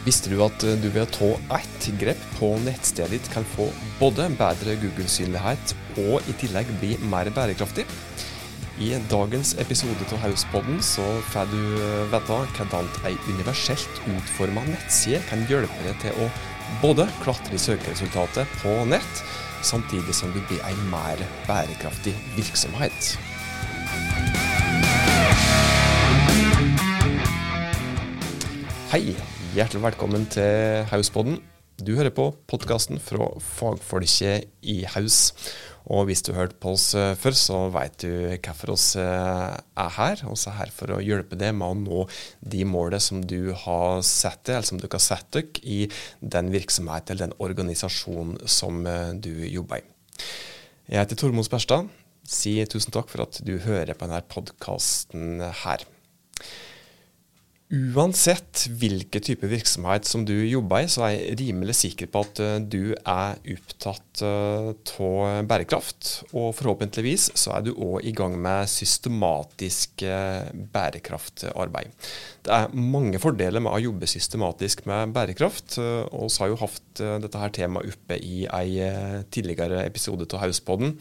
Visste du at du ved å ta ett grep på nettstedet ditt kan få både bedre Google-synlighet og i tillegg bli mer bærekraftig? I dagens episode av Hauspodden så får du vite hvordan ei universelt utforma nettside kan hjelpe deg til å både klatre i søkeresultatet på nett, samtidig som du blir en mer bærekraftig virksomhet. Hei, hjertelig velkommen til Hauspodden. Du hører på podkasten fra fagfolket i Haus. Og hvis du hørte på oss eh, før, så vet du hvorfor oss eh, er her. Vi er her for å hjelpe deg med å nå de målene som du har sett deg, eller som du kan sette deg i den virksomheten eller den organisasjonen som eh, du jobber i. Jeg heter Tormod Sperstad. Si tusen takk for at du hører på denne podkasten her. Uansett hvilken type virksomhet som du jobber i, så er jeg rimelig sikker på at eh, du er opptatt av uh, bærekraft. Og forhåpentligvis så er du òg i gang med systematisk uh, bærekraftarbeid. Det er mange fordeler med å jobbe systematisk med bærekraft. Og vi har jo hatt dette her temaet oppe i en tidligere episode av Hauspodden.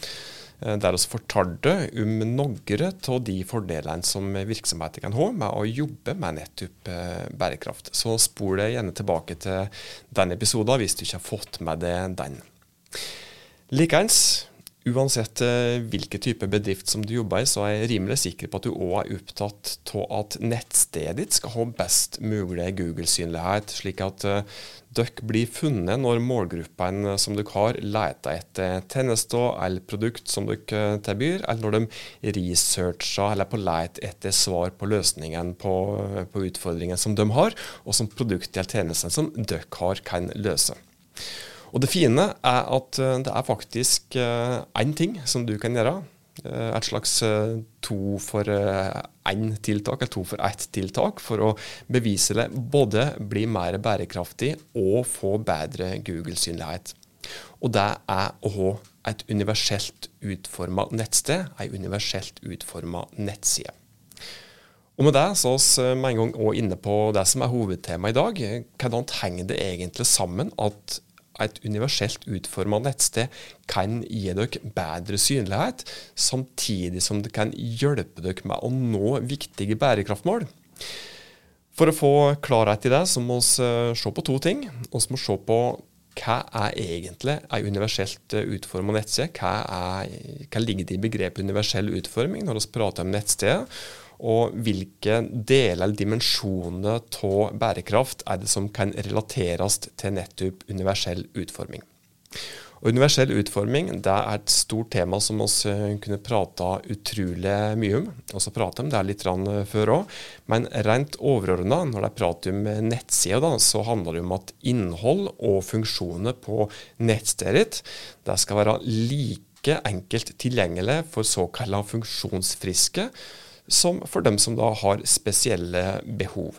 Eh, der vi fortalte om noen av de fordelene som virksomheter kan ha med å jobbe med nettopp eh, bærekraft. Så spol deg gjerne tilbake til den episoden hvis du ikke har fått med deg den. Likeens, uansett eh, hvilken type bedrift som du jobber i, så er jeg rimelig sikker på at du òg er opptatt av at nettstedet ditt skal ha best mulig Google-synlighet, slik at dere blir funnet når målgruppene som dere har, leter etter tjenester eller produkt som dere tilbyr, eller når de researcher eller er på leit etter svar på løsningen på, på utfordringen som de har, og som produktet eller tjenesten som dere har, kan løse. Og Det fine er at det er faktisk én ting som du kan gjøre Eh, et slags eh, to for én eh, tiltak, eller to for ett tiltak, for å bevise det både bli mer bærekraftig og få bedre Google-synlighet. Og det er å ha et universelt utforma nettsted, ei universelt utforma nettside. Og Med det så vi med en gang òg inne på det som er hovedtemaet i dag. Hvordan henger det egentlig sammen at et universelt utforma nettsted kan gi dere bedre synlighet, samtidig som det kan hjelpe dere med å nå viktige bærekraftmål. For å få klarhet i det, så må vi eh, se på to ting. Vi må se på hva er egentlig ei universelt eh, utforma nettside? Hva, er, hva ligger det i begrepet universell utforming når vi prater om nettstedet? Og hvilke deler eller dimensjoner av bærekraft er det som kan relateres til nettopp universell utforming. Og universell utforming det er et stort tema som vi eh, kunne prata utrolig mye om. Og så prata om det litt før òg. Men rent overordna, når de prater om nettsider, så handler det om at innhold og funksjoner på nettstedet det skal være like enkelt tilgjengelig for såkalla funksjonsfriske som for dem som da har spesielle behov.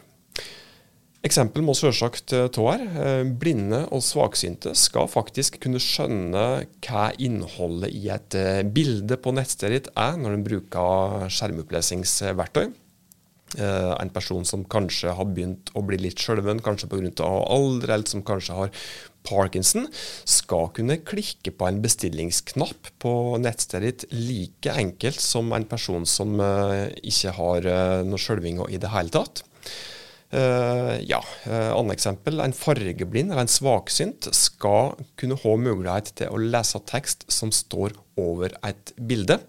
Eksempel må selvsagt tå her. Eh, blinde og svaksynte skal faktisk kunne skjønne hva innholdet i et eh, bilde på nettstedet ditt er, når en bruker skjermopplesingsverktøy. En person som kanskje har begynt å bli litt skjelven, kanskje pga. alder, eller som kanskje har Parkinson skal kunne klikke på en bestillingsknapp på nettstedet ditt like enkelt som en person som uh, ikke har uh, noe skjelving i det hele tatt. Uh, ja, uh, Annet eksempel. En fargeblind eller en svaksynt skal kunne ha mulighet til å lese tekst som står over et bilde.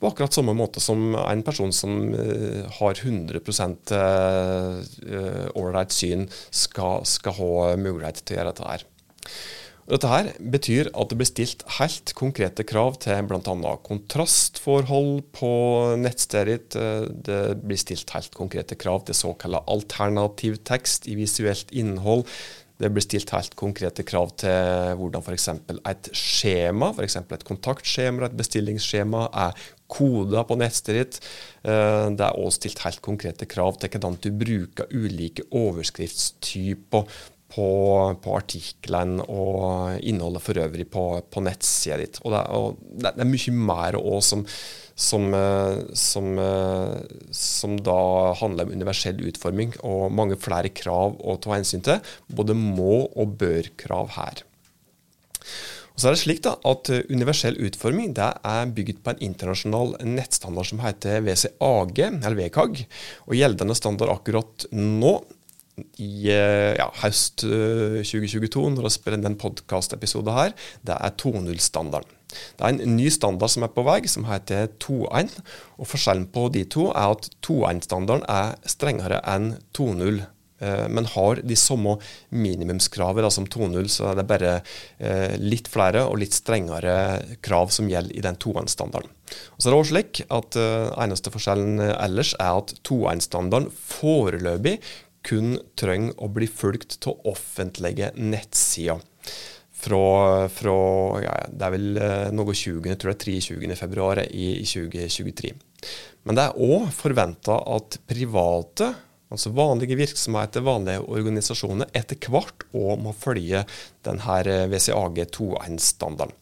På akkurat samme måte som en person som uh, har 100% uh, syn, skal, skal ha mulighet til å gjøre dette her. Dette her betyr at det blir stilt helt konkrete krav til bl.a. kontrastforhold på nettstedet. Det blir stilt helt konkrete krav til såkalt alternativ tekst i visuelt innhold. Det blir stilt helt konkrete krav til hvordan f.eks. et skjema, f.eks. et kontaktskjema et bestillingsskjema, er koda på nettstedet. Eh, det er også stilt helt konkrete krav til hvordan du bruker ulike overskriftstyper på, på artiklene og innholdet for øvrig på, på nettsida ditt. Og det, og det, er mye mer òg som, som, som, som, da handler om universell utforming og mange flere krav å ta hensyn til. Både må- og bør-krav her. Og så er det slik da, at Universell utforming det er bygd på en internasjonal nettstandard som heter WCAG, eller WCAG. Og Gjeldende standard akkurat nå, i ja, høst 2022, når vi spiller den podkastepisoden her, det er 2.0-standarden. Det er en ny standard som er på vei, som heter 2.1. og Forskjellen på de to er at 2.1-standarden er strengere enn 2.0. Eh, men har de samme minimumskravene som 2.0, så er det bare eh, litt flere og litt strengere krav som gjelder i den 2.1-standarden. Og så er det også slik at Eneste forskjellen ellers er at 2.1-standarden foreløpig kun trenger å bli fulgt av offentlige nettsider fra, fra ja, det er vel eh, noe 20. jeg tror det er 23. februar i, i 2023. Men det er òg forventa at private, altså vanlige virksomheter, vanlige organisasjoner, etter hvert òg må følge denne WCAG 2.1-standarden.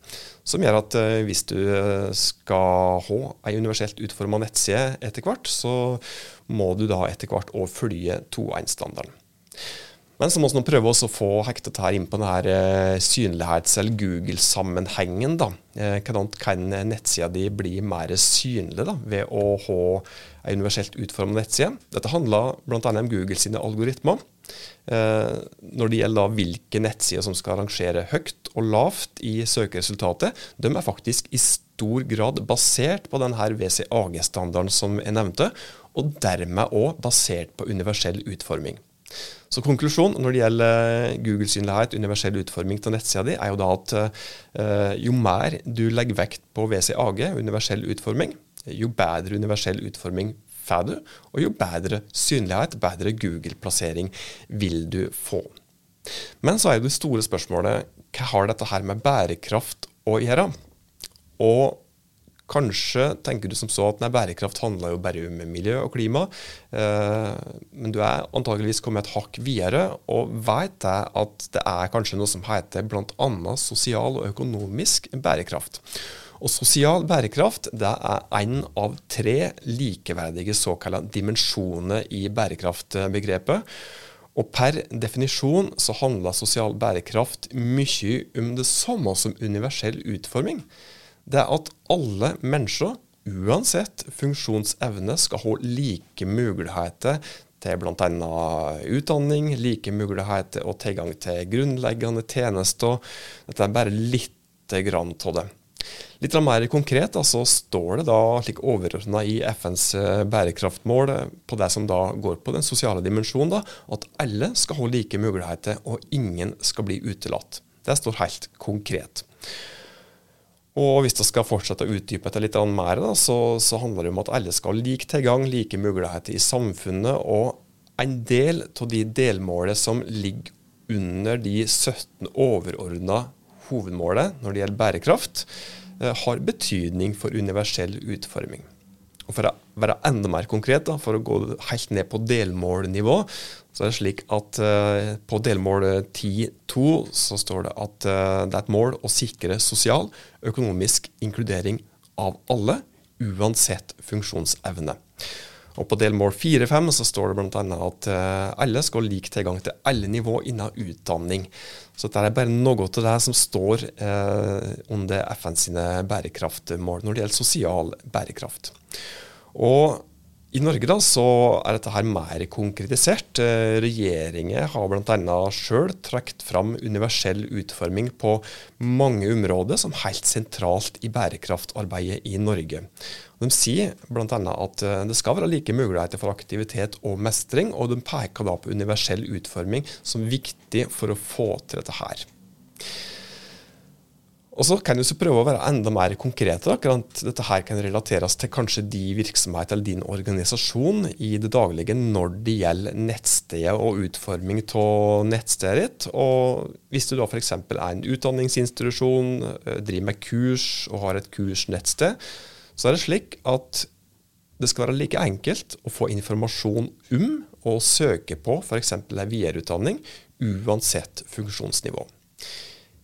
Som gjør at uh, hvis du eh, skal ha ei universelt utforma nettside etter hvert, så må du da etter hvert òg følge 2.1-standarden. Men så må vi prøve å få hektet her inn på denne eh, synlighets- eller Google-sammenhengen. da. Eh, hvordan kan nettsida di bli mer synlig da, ved å ha en universelt utformet nettside? Dette handler bl.a. om Google sine algoritmer. Eh, når det gjelder hvilke nettsider som skal rangere høyt og lavt i søkeresultatet, de er faktisk i stor grad basert på denne WCAG-standarden som jeg nevnte, og dermed òg basert på universell utforming. Så konklusjonen når det gjelder Google-synlighet, universell utforming av nettsida di, er jo da at uh, jo mer du legger vekt på WCAG, universell utforming, jo bedre universell utforming får du, og jo bedre synlighet, bedre Google-plassering vil du få. Men så er jo det store spørsmålet hva har dette her med bærekraft å gjøre? Og Kanskje tenker du som så at nei, bærekraft handler jo bare om miljø og klima, eh, men du er antageligvis kommet et hakk videre og vet at det er kanskje noe som heter bl.a. sosial og økonomisk bærekraft. Og Sosial bærekraft det er én av tre likeverdige såkalte dimensjoner i bærekraftbegrepet. Og Per definisjon så handler sosial bærekraft mye om det samme som universell utforming det er at alle mennesker, uansett funksjonsevne, skal ha like muligheter til bl.a. utdanning, like muligheter og tilgang til grunnleggende tjenester. Dette er bare lite grann av det. Litt mer konkret da, så står det da slik overordna i FNs eh, bærekraftmål på det som da går på den sosiale dimensjonen, da, at alle skal ha like muligheter og ingen skal bli utelatt. Det står helt konkret. Og hvis vi skal fortsette å utdype dette litt mer, da, så, så, handler det om at alle skal ha lik tilgang, like muligheter i samfunnet. Og en del av de delmålene som ligger under de 17 overordna hovedmålene når det gjelder bærekraft, eh, har betydning for universell utforming. Og For å være enda mer konkret, da, for å gå helt ned på delmålnivå, så er det slik at uh, på delmål 10.2 så står det at uh, det er et mål å sikre sosial, økonomisk inkludering av alle, uansett funksjonsevne. Og På delmål 4.5 så står det bl.a. at uh, alle skal ha lik tilgang til alle nivå innen utdanning. Så dette er bare noe av det som står under FN sine bærekraftmål når det gjelder sosial bærekraft. Og i Norge da, så er dette her mer konkretisert. Eh, regjeringen har bl.a. sjøl trukket fram universell utforming på mange områder som helt sentralt i bærekraftarbeidet i Norge. De sier bl.a. at eh, det skal være like muligheter for aktivitet og mestring, og de peker da på universell utforming som viktig for å få til dette her. Og så kan du så prøve å være enda mer konkret. Akkurat dette her kan relateres til kanskje de virksomhet eller din organisasjon i det daglige når det gjelder nettstedet og utforming av nettstedet ditt. Og hvis du da f.eks. er en utdanningsinstitusjon, eh, driver med kurs og har et kursnettsted, så er det slik at det skal være like enkelt å få informasjon om og søke på f.eks. en videreutdanning, uansett funksjonsnivå.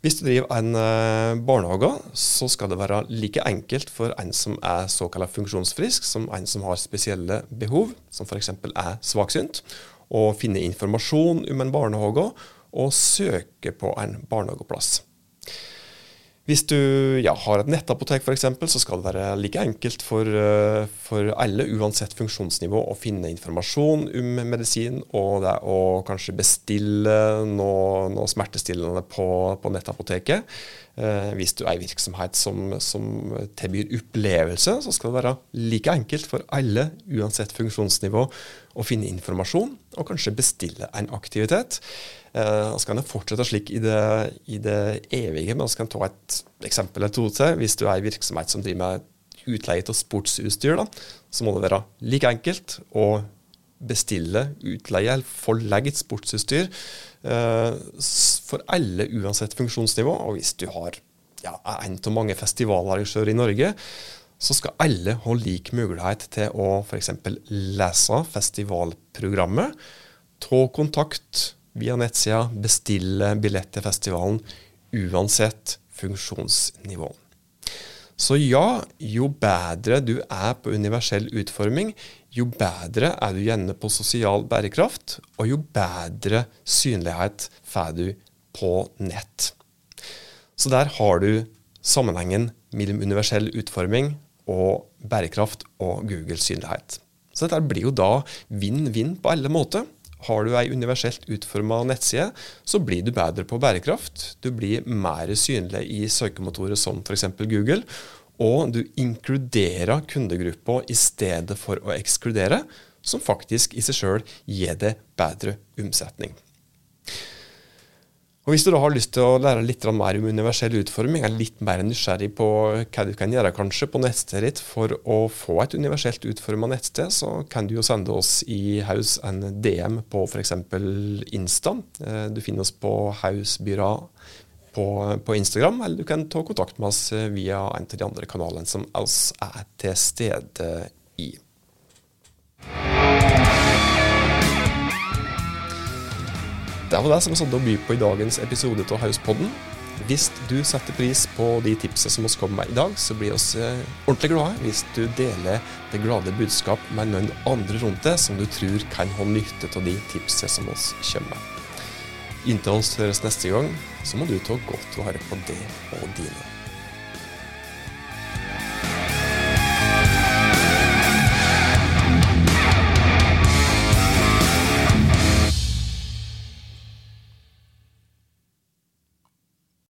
Hvis du driver en eh, barnehage, så skal det være like enkelt for en som er såkalt funksjonsfrisk, som en som har spesielle behov, som f.eks. er svaksynt, å finne informasjon om en barnehage og søke på en barnehageplass. Hvis du ja, har et nettapotek f.eks., så skal det være like enkelt for, eh, for, alle, uansett funksjonsnivå, å finne informasjon om medisin og det å kanskje bestille noe, noe smertestillende på, på nettapoteket. Eh, hvis du er en virksomhet som, som tilbyr opplevelse, så skal det være like enkelt for alle, uansett funksjonsnivå, å finne informasjon og kanskje bestille en aktivitet. Eh, så kan det fortsette slik i det, i det evige, men vi kan ta et eksempel eller to til. Hvis du er en virksomhet som driver med utleie av sportsutstyr, da, så må det være like enkelt å bestille, utleie eller forlegge et sportsutstyr for alle uansett funksjonsnivå. Og hvis du har ja, en av mange festivalarrangører i Norge, så skal alle ha lik mulighet til å f.eks. lese festivalprogrammet, ta kontakt via nettsida, bestille billett til festivalen, uansett funksjonsnivå. Så ja, jo bedre du er på universell utforming, jo bedre er du gjerne på sosial bærekraft, og jo bedre synlighet får du på nett. Så der har du sammenhengen mellom universell utforming og bærekraft og Googles synlighet. Så dette blir jo da vinn-vinn på alle måter. Har du ei universelt utforma nettside, så blir du bedre på bærekraft. Du blir mer synlig i søkemotorer som f.eks. Google. Og du inkluderer kundegruppa i stedet for å ekskludere, som faktisk i seg sjøl gir deg bedre omsetning. Og Hvis du da har lyst til å lære litt mer om universell utforming, er litt mer nysgjerrig på hva du kan gjøre kanskje på nettstedet ditt for å få et universelt utforma nettsted, så kan du jo sende oss i Haus en DM på f.eks. Insta. Eh, du finner oss på Hausbyra på, på, Instagram, eller du kan ta kontakt med oss via en av de andre kanalene som oss er til stede i. Det var det som hadde å by på i dagens episode av Hauspodden. Hvis du setter pris på de tipsene som vi kommer med i dag, så blir vi eh, ordentlig glade hvis du deler det glade budskap med noen andre rundt deg som du tror kan ha nytte av de tipsene som vi kommer med. Inntil oss høres neste gang, så må du ta godt vare på det og dine.